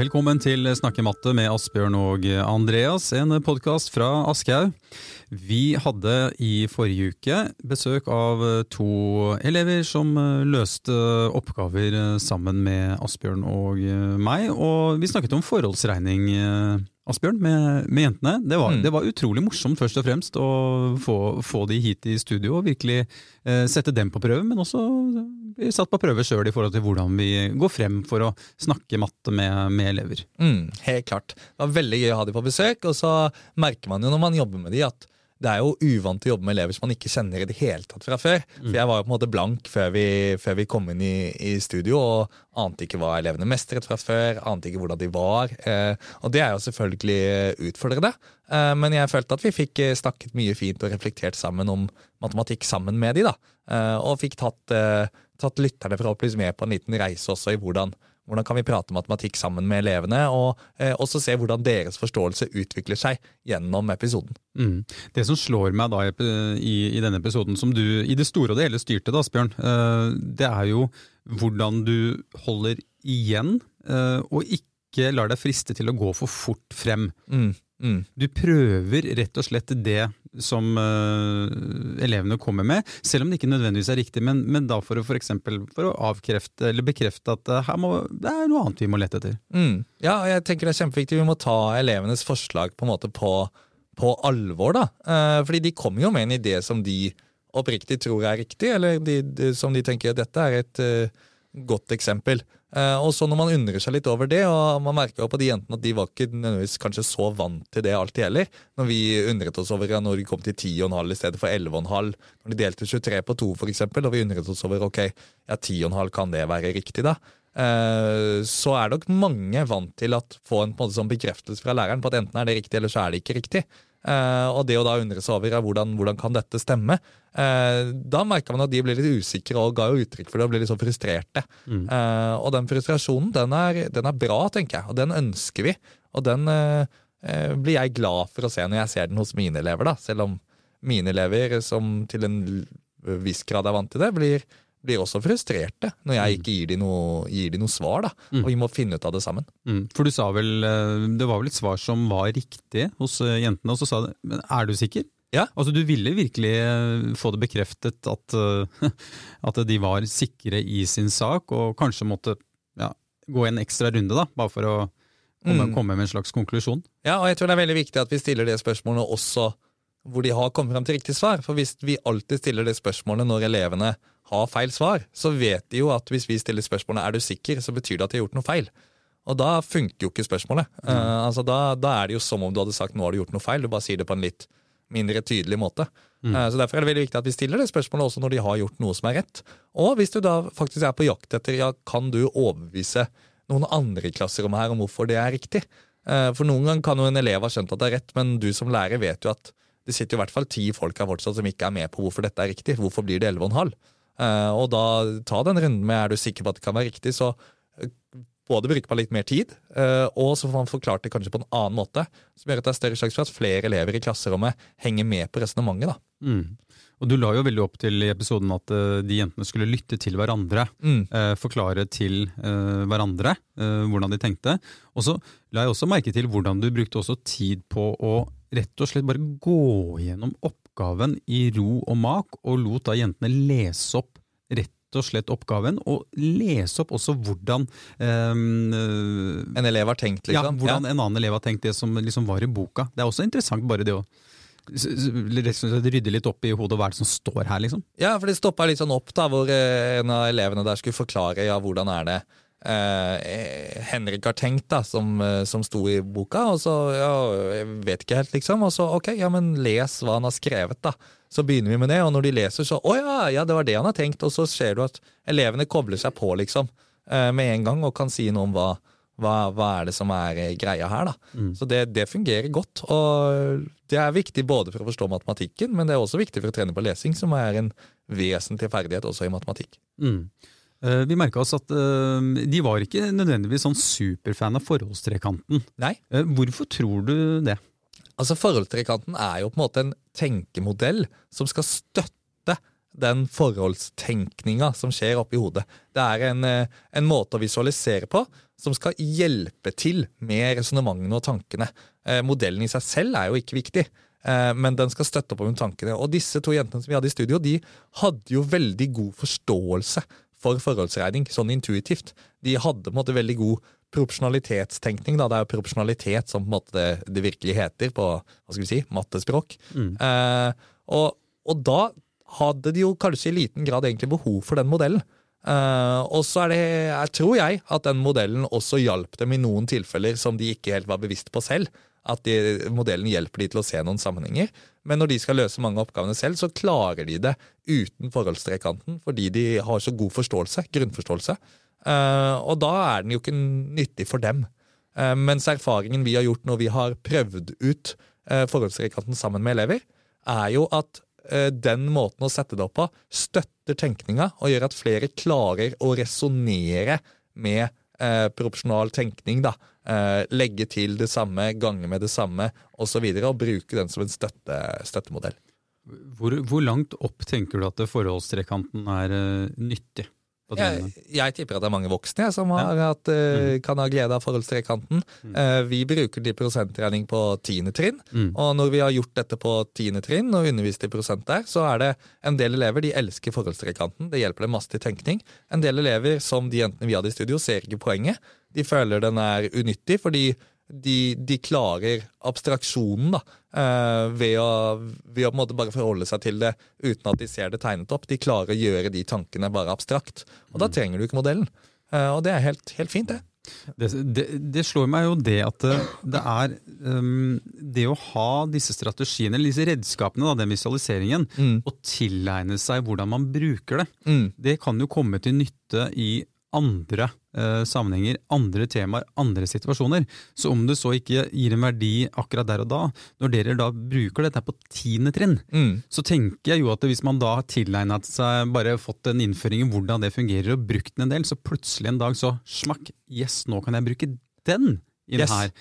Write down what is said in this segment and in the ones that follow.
Velkommen til Snakkematte med Asbjørn og Andreas, en podkast fra Aschehoug. Vi hadde i forrige uke besøk av to elever som løste oppgaver sammen med Asbjørn og meg, og vi snakket om forholdsregning. Asbjørn, med, med jentene. Det var, mm. det var, utrolig morsomt først og fremst å få, få de hit i studio og virkelig eh, sette dem på prøve, men også bli satt på prøve sjøl i forhold til hvordan vi går frem for å snakke matte med, med elever. Mm, helt klart. Det var veldig gøy å ha de på besøk, og så merker man jo når man jobber med de at det er jo uvant å jobbe med elever som man ikke kjenner i det hele tatt fra før. For Jeg var jo på en måte blank før vi, før vi kom inn i, i, studio og ante ikke hva elevene mestret fra før. Ante ikke hvordan de var. Eh, og det er jo selvfølgelig utfordrende. Eh, men jeg følte at vi fikk snakket mye fint og reflektert sammen om matematikk sammen med de da. Eh, og fikk tatt eh, tatt lytterne forhåpentligvis med på en liten reise også i hvordan, hvordan kan vi prate matematikk sammen med elevene, og eh, også se hvordan deres forståelse utvikler seg gjennom episoden. Mm. Det som slår meg da i, i, denne episoden, som du i det store og det hele styrte, da, Asbjørn, eh, det er jo hvordan du holder igjen, eh, og ikke lar deg friste til å gå for fort frem. Mm. Mm. Du prøver rett og slett det som uh, elevene kommer med, selv om det ikke nødvendigvis er riktig, men, men da for å, for eksempel, for å avkrefte eller bekrefte at uh, her må, det er noe annet vi må lete etter. Mm. Ja, jeg tenker det er kjempeviktig. Vi må ta elevenes forslag på en måte på, på alvor, da. Uh, fordi de kommer jo med en idé som de oppriktig tror er riktig, eller de, de, som de tenker at dette er et godt eksempel. Uh, og så når man undrer seg litt over det, og man merker jo på de jentene at de var ikke nødvendigvis kanskje så vant til det alltid heller. Når vi undret oss over når de kom til 10,5 i stedet for 11,5, når de delte 23 på 2 f.eks., og vi undret oss over ok, ja 10,5 kan det være riktig, da? Uh, så er nok mange vant til å få en, en sånn bekreftelse fra læreren på at enten er det riktig, eller så er det ikke riktig. Uh, og det å da undre seg over er hvordan, hvordan kan dette stemme, uh, da merka man at de ble litt usikre og ga jo uttrykk for det og ble litt sånn frustrerte. Mm. Uh, og den frustrasjonen, den er, den er, bra, tenker jeg, og den ønsker vi. Og den blir jeg glad for å se når jeg ser den hos mine elever, da. Selv om mine elever, som til en viss grad er vant til det, blir blir også frustrerte når jeg ikke gir dem noe, gir de noe svar. da, mm. Og vi må finne ut av det sammen. Mm. For du sa vel, eh, Det var vel et svar som var riktig hos eh, jentene, og så sa du men er du sikker? Ja. Altså Du ville virkelig eh, få det bekreftet at, at de var sikre i sin sak, og kanskje måtte ja, gå en ekstra runde, da, bare for å komme, mm. komme med en slags konklusjon? Ja, og jeg tror det er veldig viktig at vi stiller det spørsmålet også hvor de har kommet fram til riktig svar. For hvis vi alltid stiller det spørsmålet når elevene har feil svar, så vet de jo at hvis vi stiller spørsmålet 'er du sikker', så betyr det at de har gjort noe feil. Og da funker jo ikke spørsmålet. Mm. Uh, altså da, da, er det jo som om du hadde sagt 'nå har du gjort noe feil', du bare sier det på en litt mindre tydelig måte. Mm. Uh, så Derfor er det veldig viktig at vi stiller det spørsmålet også når de har gjort noe som er rett. Og hvis du da faktisk er på jakt etter ja, kan du overbevise noen andre i klasserommet her om hvorfor det er riktig. Uh, for noen ganger kan jo en elev ha skjønt at det er rett, men du som lærer vet jo at det sitter i hvert fall ti folk her fortsatt som ikke er med på hvorfor dette er riktig. Hvorfor blir det 11,5? Uh, og da ta den runden med er du sikker på at det kan være riktig, så uh, både bruker man litt mer tid, uh, og så får man forklart det kanskje på en annen måte, som gjør at det er større sjanse for at flere elever i klasserommet henger med på resonnementet. Mm. Og Du la jo veldig opp til i episoden at de jentene skulle lytte til hverandre. Mm. forklare til hverandre hvordan de tenkte. Og så la jeg også merke til hvordan du brukte også tid på å rett og slett bare gå gjennom opp oppgaven i ro og mak, og lot da jentene lese opp rett og slett oppgaven, og lese opp også hvordan um, En elev har tenkt, liksom? Ja, hvordan ja. en annen elev har tenkt det som liksom var i boka. Det er også interessant, bare det å rydde litt opp i hodet hva er det som står her, liksom. Ja, for det stoppa litt sånn opp, da, hvor eh, en av elevene der skulle forklare ja, hvordan er det eh, Henrik har tenkt, da, som, eh, som sto i boka. Og så ja, jeg vet ikke helt, liksom. Og så ok, ja, men les hva han har skrevet, da. Så begynner vi med det, og når de leser, så å ja, ja, det var det han har tenkt. Og så ser du at elevene kobler seg på, liksom, eh, med en gang, og kan si noe om hva, hva, hva er det som er eh, greia her, da. Mm. Så det, det, fungerer godt. Og det er viktig både for å forstå matematikken, men det er også viktig for å trene på lesing, som er en vesentlig ferdighet også i matematikk. Mm. Eh, vi merka oss at uh, de var ikke nødvendigvis sånn superfan av forholdstrekanten. Nei. Uh, hvorfor tror du det? Altså Forholdstrekanten er jo på en måte en tenkemodell som skal støtte den forholdstenkninga som skjer oppi hodet. Det er en, eh, en måte å visualisere på som skal hjelpe til med resonnementene og tankene. Eh, modellen i seg selv er jo ikke viktig, eh, men den skal støtte opp om tankene. Og disse to jentene som vi hadde i studio, de hadde jo veldig god forståelse for forholdsregning, sånn intuitivt. De hadde på en måte veldig god proporsjonalitetstenkning. Da. Det er jo proporsjonalitet som på en måte det, det virkelig heter på hva skal vi si, mattespråk. Mm. Eh, og, og, da hadde de jo kanskje i liten grad egentlig behov for den modellen. Eh, og så er det, jeg tror jeg, at den modellen også hjalp dem i noen tilfeller som de ikke helt var bevisst på selv. At de, modellen hjelper de til å se noen sammenhenger. Men når de skal løse mange av oppgavene selv, så klarer de det uten forholdstrekanten, fordi de har så god forståelse, grunnforståelse. Uh, og da er den jo ikke nyttig for dem. Uh, mens erfaringen vi har gjort når vi har prøvd ut forholdstrekanten sammen med elever, er jo at Eh, den måten å sette det opp på støtter tenkninga og gjør at flere klarer å resonnere med eh, proporsjonal tenkning. da, eh, Legge til det samme, gange med det samme osv. Og, så videre, og bruke den som en støtte, støttemodell. Hvor, hvor, langt opp tenker du at forholdstrekanten er eh, nyttig? Jeg, jeg, tipper at det er mange voksne som har, at, uh, kan ha glede av forholdstrekanten. Mm. Uh, vi bruker det i prosentregning på tiende trinn. Mm. Og når vi har gjort dette på tiende trinn og undervist i prosent der, så er det en del elever de elsker forholdstrekanten. Det hjelper dem masse til tenkning. En del elever, som de jentene vi hadde i studio, ser ikke poenget. De føler den er unyttig fordi de, de, klarer abstraksjonen da, eh, ved, å, ved å, bare forholde seg til det uten at de ser det tegnet opp. De klarer å gjøre de tankene bare abstrakt. Og da mm. trenger du ikke modellen. Eh, og det er helt, helt fint, det. Det, det. det, slår meg jo det at det, det er um, Det å ha disse strategiene, eller disse redskapene, da, den visualiseringen, mm. og tilegne seg hvordan man bruker det, mm. det kan jo komme til nytte i andre eh, sammenhenger, andre temaer, andre situasjoner. Så om det så ikke gir en verdi akkurat der og da, når dere da bruker dette på tiende trinn, mm. så tenker jeg jo at hvis man da har tilegnet seg, bare fått en innføring i hvordan det fungerer, og brukt den en del, så plutselig en dag så smakk, yes, nå kan jeg bruke den i yes. her.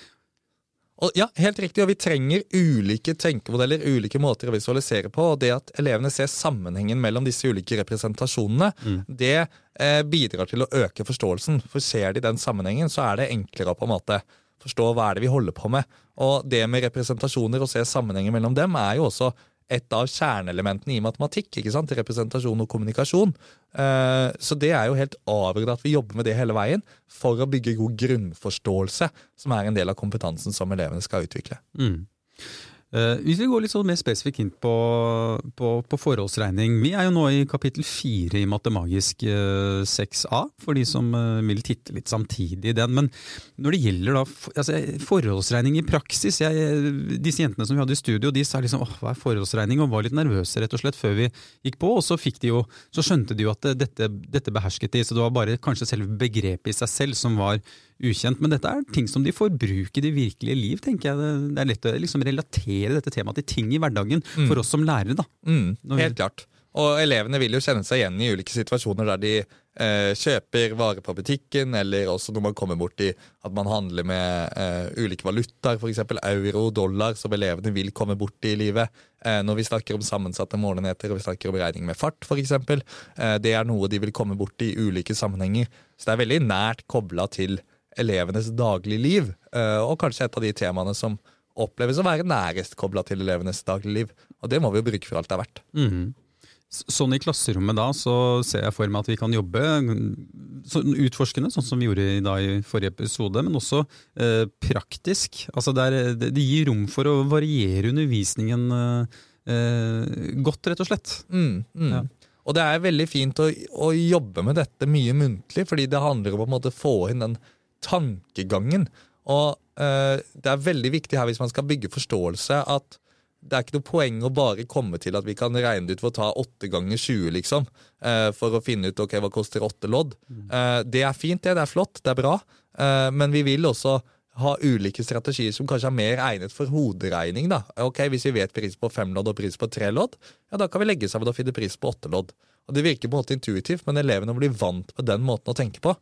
Og ja, helt riktig, og Vi trenger ulike tenkemodeller, ulike måter å visualisere på. og Det at elevene ser sammenhengen mellom disse ulike representasjonene, mm. det eh, bidrar til å øke forståelsen. For Ser de den sammenhengen, så er det enklere å på en måte forstå hva er det vi holder på med. Og Det med representasjoner og se sammenhengen mellom dem er jo også et av kjerneelementene i matematikk. ikke sant? Representasjon og kommunikasjon. Eh, så det er jo helt avgjørende at vi jobber med det hele veien for å bygge god grunnforståelse, som er en del av kompetansen som elevene skal utvikle. Mm. Uh, hvis vi går litt sånn mer spesifikt inn på, på, på, forholdsregning. Vi er jo nå i kapittel fire i Matemagisk uh, eh, 6a, for de som uh, vil titte litt samtidig i den. Men når det gjelder da, altså, forholdsregning i praksis jeg, Disse jentene som vi hadde i studio, de sa liksom åh, hva er forholdsregning, og var litt nervøse rett og slett før vi gikk på. Og så, de jo, så skjønte de jo at dette, dette behersket de, så det var bare kanskje selve begrepet i seg selv som var ukjent. Men dette er ting som de får bruk i det virkelige liv, tenker jeg. Det er lett å liksom relatere dette temaet til ting i hverdagen mm. for oss som lærere. da. Mm, helt klart. Og elevene vil jo kjenne seg igjen i ulike situasjoner der de eh, kjøper varer på butikken, eller også når man kommer bort i at man handler med eh, ulike valutaer, f.eks. euro, dollar, som elevene vil komme bort i livet. Eh, når vi snakker om sammensatte målenheter og vi snakker om regning med fart, f.eks. Eh, det er noe de vil komme bort i ulike sammenhenger. Så det er veldig nært kobla til elevenes dagligliv, eh, og kanskje et av de temaene som oppleves å være nærest kobla til elevenes dagligliv. Og det må vi jo bruke for alt det er verdt. Mm. Sånn i klasserommet da, så ser jeg for meg at vi kan jobbe utforskende, sånn som vi gjorde i, i forrige episode, men også eh, praktisk. Altså det, er, det, gir rom for å variere undervisningen eh, godt, rett og slett. Mm, mm. Ja. Og det er veldig fint å, å, jobbe med dette mye muntlig, fordi det handler om å få inn den tankegangen. Og eh, det er veldig viktig her hvis man skal bygge forståelse, at det er ikke noe poeng å bare komme til at vi kan regne det ut for å ta 8 ganger 20, liksom. Eh, for å finne ut ok, hva koster 8 lodd. Mm. Eh, det er fint, det. Det er flott. Det er bra. Eh, men vi vil også ha ulike strategier som kanskje er mer egnet for hoderegning. da. Ok, Hvis vi vet pris på fem lodd og pris på tre lodd, ja, da kan vi legge sammen og finne pris på åtte lodd. Og Det virker på en måte intuitivt, men elevene blir vant med den måten å tenke på.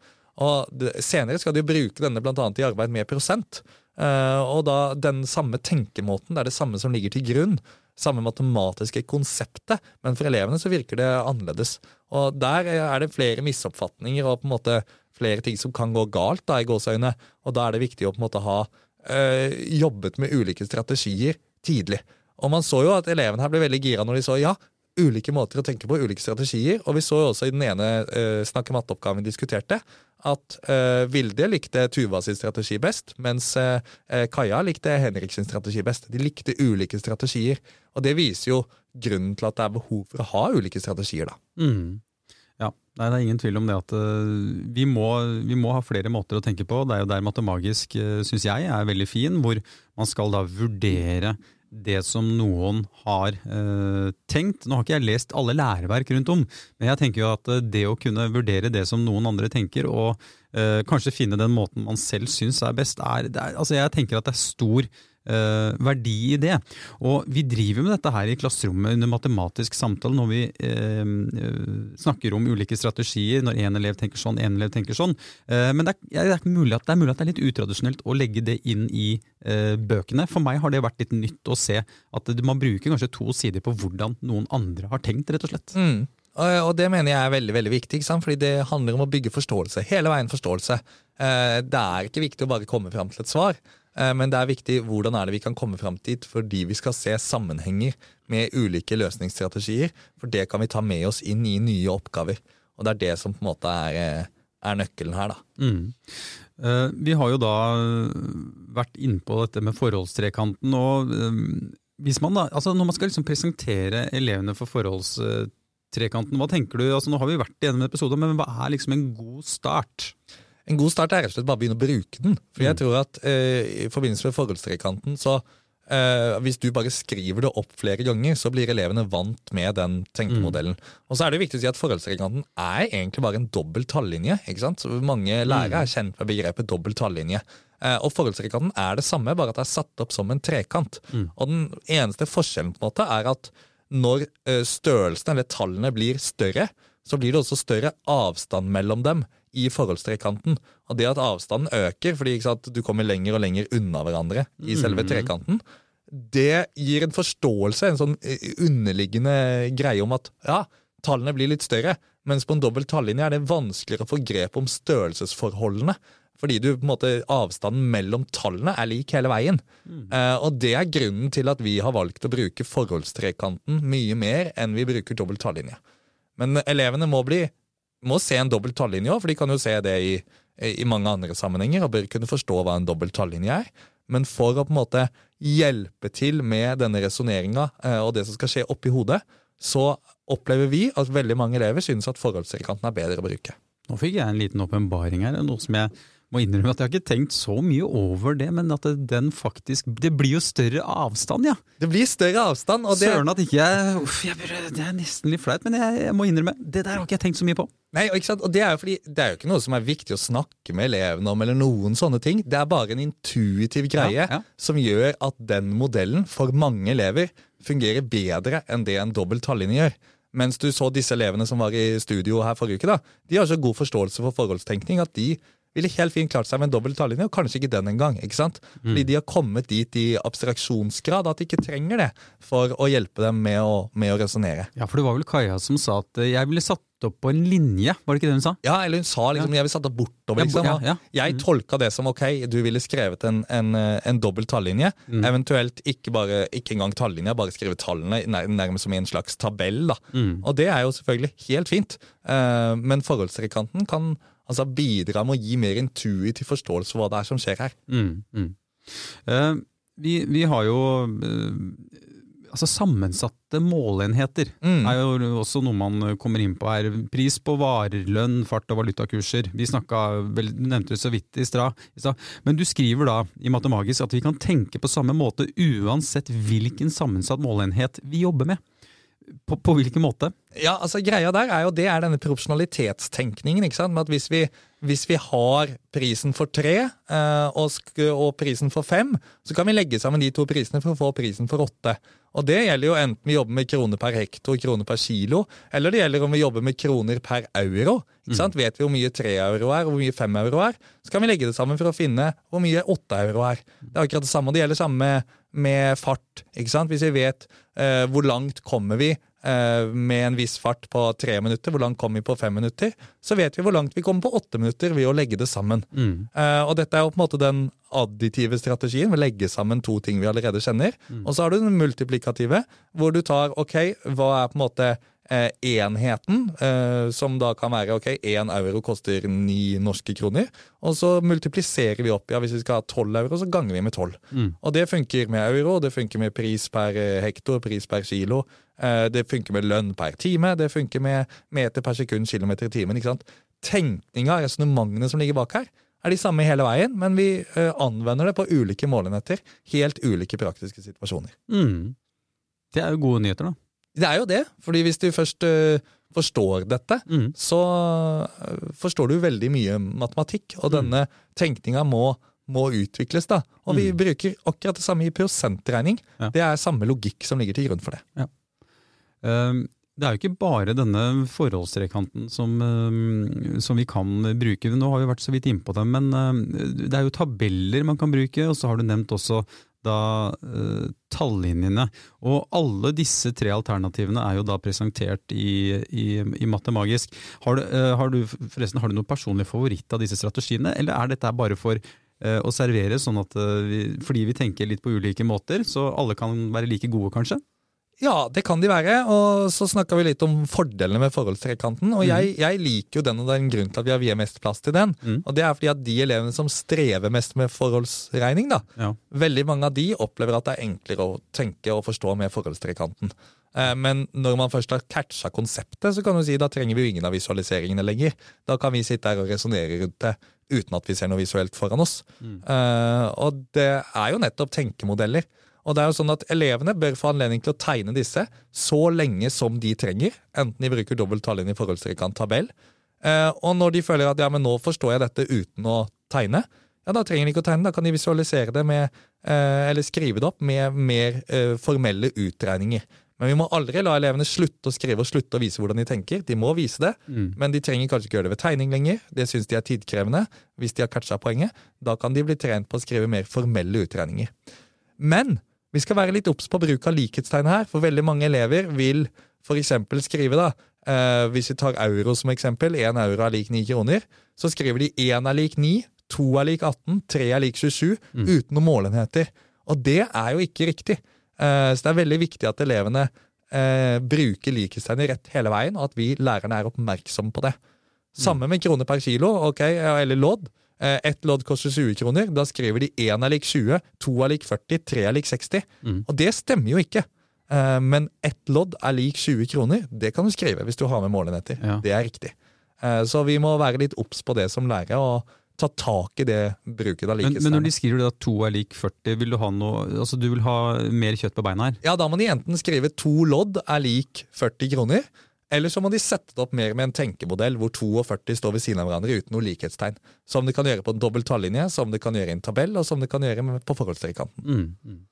Og Senere skal de bruke denne bl.a. i arbeid med prosent. Uh, og da den samme tenkemåten, det er det samme som ligger til grunn. samme matematiske konseptet, men for elevene så virker det annerledes. Og der er det flere misoppfatninger og på en måte flere ting som kan gå galt, da, i gåseøyne. Og da er det viktig å på en måte ha øh, jobbet med ulike strategier tidlig. Og man så jo at elevene her ble veldig gira når de så ja, ulike måter å tenke på, ulike strategier. Og vi så jo også i den ene uh, snakke matte-oppgaven vi diskuterte, at uh, Vilde likte Tuva sin strategi best, mens uh, Kaja likte Henrik sin strategi best. De likte ulike strategier. Og det viser jo grunnen til at det er behov for å ha ulike strategier, da. Mm. Ja, Nei, Det er ingen tvil om det at vi, må, vi, må, ha flere måter å tenke på. Det er jo der Matemagisk, uh, syns jeg, er veldig fin, hvor man skal da vurdere det som noen har eh, tenkt. Nå har ikke jeg lest alle læreverk rundt om, men jeg tenker jo at eh, det å kunne vurdere det som noen andre tenker, og eh, kanskje finne den måten man selv syns er best, er, er, altså jeg tenker at det er stor eh, verdi i det. Og vi driver med dette her i klasserommet under matematisk samtale når vi eh, snakker om ulike strategier, når én elev tenker sånn, én elev tenker sånn. Eh, men det er, det, er mulig at, det er mulig at det er litt utradisjonelt å legge det inn i eh, bøkene. For meg har det vært litt nytt å se at man bruker kanskje to sider på hvordan noen andre har tenkt, rett og slett. Mm. Og det mener jeg er veldig veldig viktig, fordi det handler om å bygge forståelse. Hele veien forståelse. Eh, det er ikke viktig å bare komme fram til et svar. Eh, men det er viktig hvordan er det vi kan komme fram dit, fordi vi skal se sammenhenger med ulike løsningsstrategier. For det kan vi ta med oss inn i nye oppgaver. Og det er det som på en måte er, eh, er nøkkelen her, da. Mm. Uh, vi har jo da vært innpå dette med forholdstrekanten. og hvis man da, altså Når man skal liksom presentere elevene for forholdstrekanten, hva tenker du? Altså Nå har vi vært igjennom en men hva er liksom en god start? En god start er rett og slett bare å begynne å bruke den. For jeg mm. tror at eh, i forbindelse med forholdstrekanten, så eh, hvis du bare skriver det opp flere ganger, så blir elevene vant med den tenkemodellen. Mm. Og så er det viktig å si at forholdstrekanten er egentlig bare en dobbel tallinje. ikke sant? Så mange lærere er kjent med begrepet dobbel tallinje. Eh, og forholdstrekanten er det samme, bare at det er satt opp som en trekant. Mm. Og den eneste forskjellen på en måte er at når eh, størrelsen eller tallene blir større, så blir det også større avstand mellom dem i forholdstrekanten. Og det at avstanden øker fordi sant, du kommer lenger og lenger unna hverandre i selve mm. trekanten, det gir en forståelse, en sånn eh, underliggende greie om at ja, tallene blir litt større, mens på en dobbel tallinje er det vanskeligere å få grep om størrelsesforholdene. Fordi du, på en måte, avstanden mellom tallene er lik hele veien. Mm. Uh, og det er grunnen til at vi har valgt å bruke forholdstrekanten mye mer enn vi bruker dobbel tallinje. Men elevene må bli må se en dobbelt tallinje òg, for de kan jo se det i, i, mange andre sammenhenger og bør kunne forstå hva en dobbelt tallinje er. Men for å på en måte hjelpe til med denne resonneringa eh, og det som skal skje oppi hodet, så opplever vi at veldig mange elever synes at forholdsrekanten er bedre å bruke. Nå fikk jeg en liten åpenbaring her, noe som jeg må innrømme at jeg har ikke tenkt så mye over det, men at den faktisk Det blir jo større avstand, ja. Det blir større avstand. og det... Søren at ikke jeg, uff, jeg Det er nesten litt flaut, men jeg, jeg, må innrømme, det der har ikke jeg tenkt så mye på. Nei, sant? Og det er jo fordi det er jo ikke noe som er viktig å snakke med elevene om, eller noen sånne ting. Det er bare en intuitiv greie ja, ja. som gjør at den modellen for mange elever fungerer bedre enn det en dobbel tallinje gjør. Mens du så disse elevene som var i studio her forrige uke, da, de har så god forståelse for forholdstenkning at de ville helt fint klart seg med en dobbel tallinje, og kanskje ikke den engang. ikke sant? Mm. Fordi de har kommet dit i abstraksjonsgrad at de ikke trenger det for å hjelpe dem med å, med å resonnere. Ja, for det var vel Kaja som sa at eh, jeg ville satt opp på en linje, var det ikke det hun sa? Ja, eller hun sa liksom ja. jeg ville satt opp bortover. liksom. Ja, ja, jeg mm. tolka det som ok, du ville skrevet en, en, eh, en dobbel tallinje. Mm. Eventuelt ikke, bare, ikke engang tallinja, bare skrive tallene nærmest som i en slags tabell. da. Mm. Og det er jo selvfølgelig helt fint, uh, men forholdstrekanten kan altså bidra med å gi mer intuitiv forståelse for hva det er som skjer her. Mm, mm. Eh, vi, vi, har jo eh, altså Sammensatte målenheter mm. er jo også noe man kommer inn på her. Pris på varer, lønn, fart og valutakurser. Vi snakka, vel, du nevnte det så vidt i stad. Men du skriver da i Matemagisk at vi kan tenke på samme måte uansett hvilken sammensatt måleenhet vi jobber med. På, på, hvilken måte? Ja, altså Greia der er jo det er denne proporsjonalitetstenkningen. ikke sant? Med at hvis vi, hvis vi har prisen for tre eh, og, og, prisen for fem, så kan vi legge sammen de to prisene for å få prisen for åtte. Og Det gjelder jo enten vi jobber med kroner per hekto, kroner per kilo, eller det gjelder om vi jobber med kroner per euro. ikke sant? Mm. Vet vi hvor mye tre euro er, og hvor mye fem euro er, så kan vi legge det sammen for å finne hvor mye åtte euro er. Det er akkurat det samme, og det gjelder samme med med fart. ikke sant? Hvis vi vet eh, hvor langt kommer vi eh, med en viss fart på tre minutter, hvor langt kommer vi på fem minutter, så vet vi hvor langt vi kommer på åtte minutter ved å legge det sammen. Mm. Eh, og dette er jo på en måte den additive strategien, ved å legge sammen to ting vi allerede kjenner. Og så har du den multiplikative, hvor du tar ok, hva er på en måte eh, enheten, eh, som da kan være ok, én euro koster ni norske kroner. Og så multipliserer vi opp. ja, Hvis vi skal ha tolv euro, så ganger vi med tolv. Mm. Og det funker med euro, det funker med pris per eh, hektor, pris per kilo. Eh, det funker med lønn per time, det funker med meter per sekund, kilometer i timen. ikke sant? Tenkninga, resonnementene som ligger bak her, er de samme hele veien, men vi eh, anvender det på ulike målenheter. Helt ulike praktiske situasjoner. Mm. Det er jo gode nyheter, da. Det er jo det, fordi hvis du først uh, forstår dette, Mm. så eh, forstår du veldig mye matematikk, og Mm. denne tenkninga må, må utvikles. da. Og vi bruker akkurat det samme i prosentregning. Mm. Ja. Det er samme logikk som ligger til grunn for det. Um, Det er jo ikke bare denne forholdstrekanten som, um, som vi kan bruke. Nå har vi vært så vidt innpå det, men um, det er jo tabeller man kan bruke, og så har du nevnt også da uh, tallinjene. Og alle disse tre alternativene er jo da presentert i, i, i Matemagisk. Har du, uh, har du, forresten, har du noen personlig favoritt av disse strategiene, eller er dette bare for uh, å servere, sånn at vi, fordi vi tenker litt på ulike måter, så alle kan være like gode, kanskje? Ja, det kan de være. Og så snakka vi litt om fordelene med forholdstrekanten. Og jeg, jeg liker jo den, og det er en grunn til at vi har viet mest plass til den. Mm. Og det er fordi at de elevene som strever mest med forholdsregning, da, Ja. veldig mange av de opplever at det er enklere å tenke og forstå med forholdstrekanten. Eh, Men når man først har catcha konseptet, så kan du si da trenger vi jo ingen av visualiseringene lenger. Da kan vi sitte her og resonnere rundt det uten at vi ser noe visuelt foran oss. Eh, og det er jo nettopp tenkemodeller. Og det er jo sånn at Elevene bør få anledning til å tegne disse så lenge som de trenger, enten de bruker dobbelt tallinje i forholdstrekant tabell. Eh, og når de føler at ja, men nå forstår jeg dette uten å tegne, ja, da trenger de ikke å tegne. Da kan de visualisere det med, eh, eller skrive det opp med mer eh, formelle utregninger. Men vi må aldri la elevene slutte å skrive og slutte å vise hvordan de tenker. De må vise det, men de trenger kanskje ikke gjøre det ved tegning lenger. Det syns de er tidkrevende. Hvis de har catcha poenget, da kan de bli trent på å skrive mer formelle utregninger. Men vi skal være litt obs på bruk av likhetstegn her, for veldig mange elever vil f.eks. skrive, da, eh, hvis vi tar euro som eksempel, én euro er lik ni kroner, så skriver de én er lik ni, to er lik 18, tre er lik 27, uten noen målenheter. Og det er jo ikke riktig. Eh, så det er veldig viktig at elevene eh, bruker likhetstegn rett hele veien, og at vi lærerne er oppmerksomme på det. Samme med kroner per kilo, ok, eller lodd. Eh, Ett lodd koster 20 kroner. Da skriver de 1 er lik 20, 2 er lik 40, 3 er lik 60. Og det stemmer jo ikke. Eh, Men ett lodd er lik 20 kroner. Det kan du skrive hvis du har med målenheter. Ja. Det er riktig. Eh, Så vi må være litt obs på det som lærere, og ta tak i det bruket av Men, men når de skriver at to er lik 40, vil du ha noe Altså du vil ha mer kjøtt på beina her? Ja, da må de enten skrive to lodd er lik 40 kroner, eller så må de sette det opp mer med en tenkemodell hvor 42 står ved siden av hverandre uten noe likhetstegn. Som de kan gjøre på en dobbelt tallinje, som de kan gjøre i en tabell, og som de kan gjøre på forholdstrekanten. Mm, mm.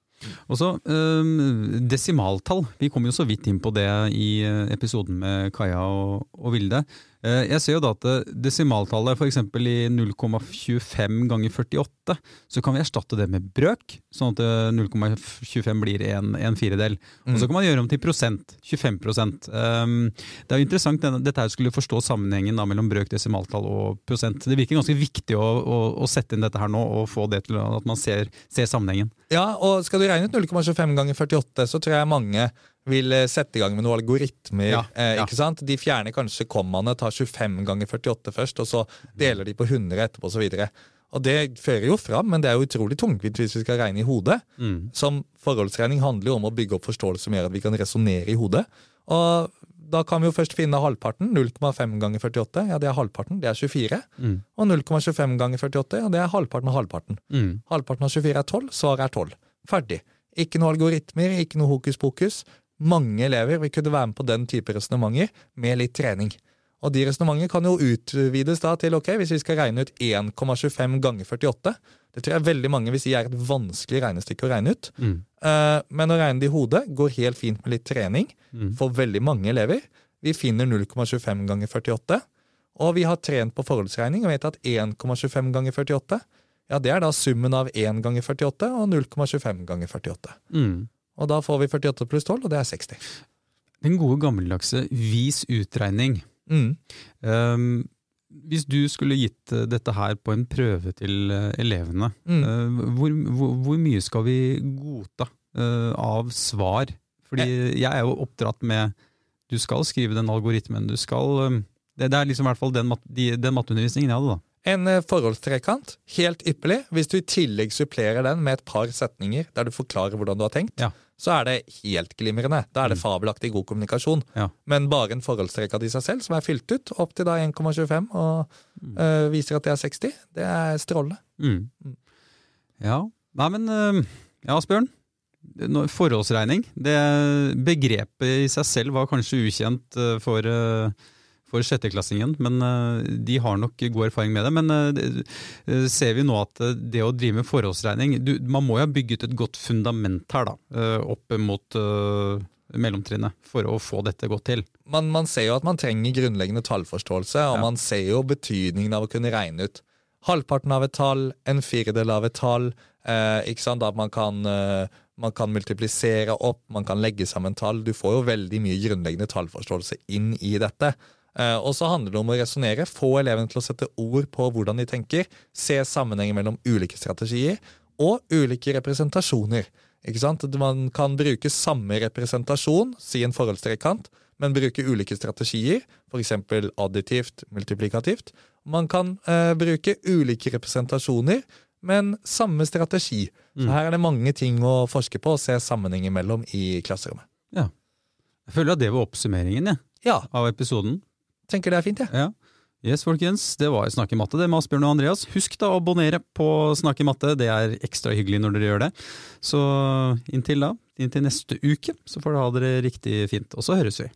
Og så øh, desimaltall. Vi kom jo så vidt inn på det i øh, episoden med Kaja og, og Vilde. Eh, Jeg ser jo da at eh, desimaltallet f.eks. i 0,25 ganger 48, så kan vi erstatte det med brøk, sånn at eh, 0,25 blir en, en firedel. Og så kan man gjøre om til prosent. 25 um, Det er jo interessant dette her skulle forstå sammenhengen da, mellom brøk, desimaltall og prosent. Det virker ganske viktig å, å, å sette inn dette her nå og få det til at man ser, ser sammenhengen. Ja, og skal du regne ut 0,25 ganger 48, så tror jeg mange vil eh, sette i gang med noen algoritmer. Ja, eh, ja. ikke sant? De fjerner kanskje kommaene, tar 25 ganger 48 først, og så deler de på 100 etterpå osv. Og det fører jo fram, men det er jo utrolig tungvint hvis vi skal regne i hodet. Mm. Som forholdsregning handler jo om å bygge opp forståelse som gjør at vi kan resonnere i hodet. Og da kan vi jo først finne halvparten. 0,5 ganger 48, ja det er halvparten, det er 24. Mm. Og 0,25 ganger 48, ja det er halvparten av halvparten. Mm. Halvparten av 24 er 12, svaret er 12. Ferdig. Ikke noe algoritmer, ikke noe hokus pokus. Mange elever vil kunne være med på den type resonnementer med litt trening. Og de resonnementene kan jo utvides da til ok, hvis vi skal regne ut 1,25 ganger 48. Det tror jeg veldig mange vil si er et vanskelig regnestykke å regne ut. Mm. Uh, men å regne det i hodet går helt fint med litt trening Mm. for veldig mange elever. Vi finner 0,25 ganger 48, og vi har trent på forholdsregning og vet at 1,25 ganger 48 ja, det er da summen av 1 ganger 48 og 0,25 ganger 48. Mm. Og da får vi 48 pluss 12, og det er 60. Den gode gammeldagse vis utregning. Mm. Um, hvis du skulle gitt eh, dette her på en prøve til eh, elevene, Mm. uh, hvor, hvor, hvor mye skal vi godta uh, av svar? Fordi jeg er jo oppdratt med du skal skrive den algoritmen, du skal eh, det, det er liksom i hvert fall den, mat- de, den matteundervisningen jeg hadde, da. En forholdstrekant, helt ypperlig. Hvis du i tillegg supplerer den med et par setninger der du forklarer hvordan du har tenkt, Ja. Så er det helt glimrende. Da er det fabelaktig god kommunikasjon. Ja. Men bare en forholdstrekant i seg selv, som er fylt ut opp til da 1,25 og øh, viser at det er 60, det er strålende. Mm. Mm. Ja. Nei, men eh, Ja, Asbjørn. Forholdsregning. Det begrepet i seg selv var kanskje ukjent eh, for, for sjetteklassingen, men eh, de har nok god erfaring med det. Men eh, eh, ser vi nå at det å drive med forholdsregning du, Man må jo ha bygget et godt fundament her, da, opp mot mellomtrinnet, for å få dette godt til. Man, man ser jo at man trenger grunnleggende tallforståelse, og Ja. man ser jo betydningen av å kunne regne ut halvparten av et tall, en firedel av et tall. Eh, ikke sant? At man kan, eh, man kan multiplisere opp, man kan legge sammen tall. Du får jo veldig mye grunnleggende tallforståelse inn i dette. Eh, og så handler det om å resonnere, få elevene til å sette ord på hvordan de tenker, se sammenhengen mellom ulike strategier og ulike representasjoner. Ikke sant? Man kan bruke samme representasjon, si en forholdstrekant, men bruke ulike strategier, f.eks. additivt, multiplikativt. Man kan eh, bruke ulike representasjoner, men samme strategi. Så her er det mange ting å forske på og se sammenhenger mellom i klasserommet. Jeg føler at det var oppsummeringen Ja, av episoden. Tenker det er fint, jeg. Ja. Yes, folkens. Det var Snakk i matte, det med Asbjørn og Andreas. Husk da å abonnere på Snakk i matte, det er ekstra hyggelig når dere gjør det. Så inntil da, inntil neste uke, så får dere ha det riktig fint. Og så høres vi.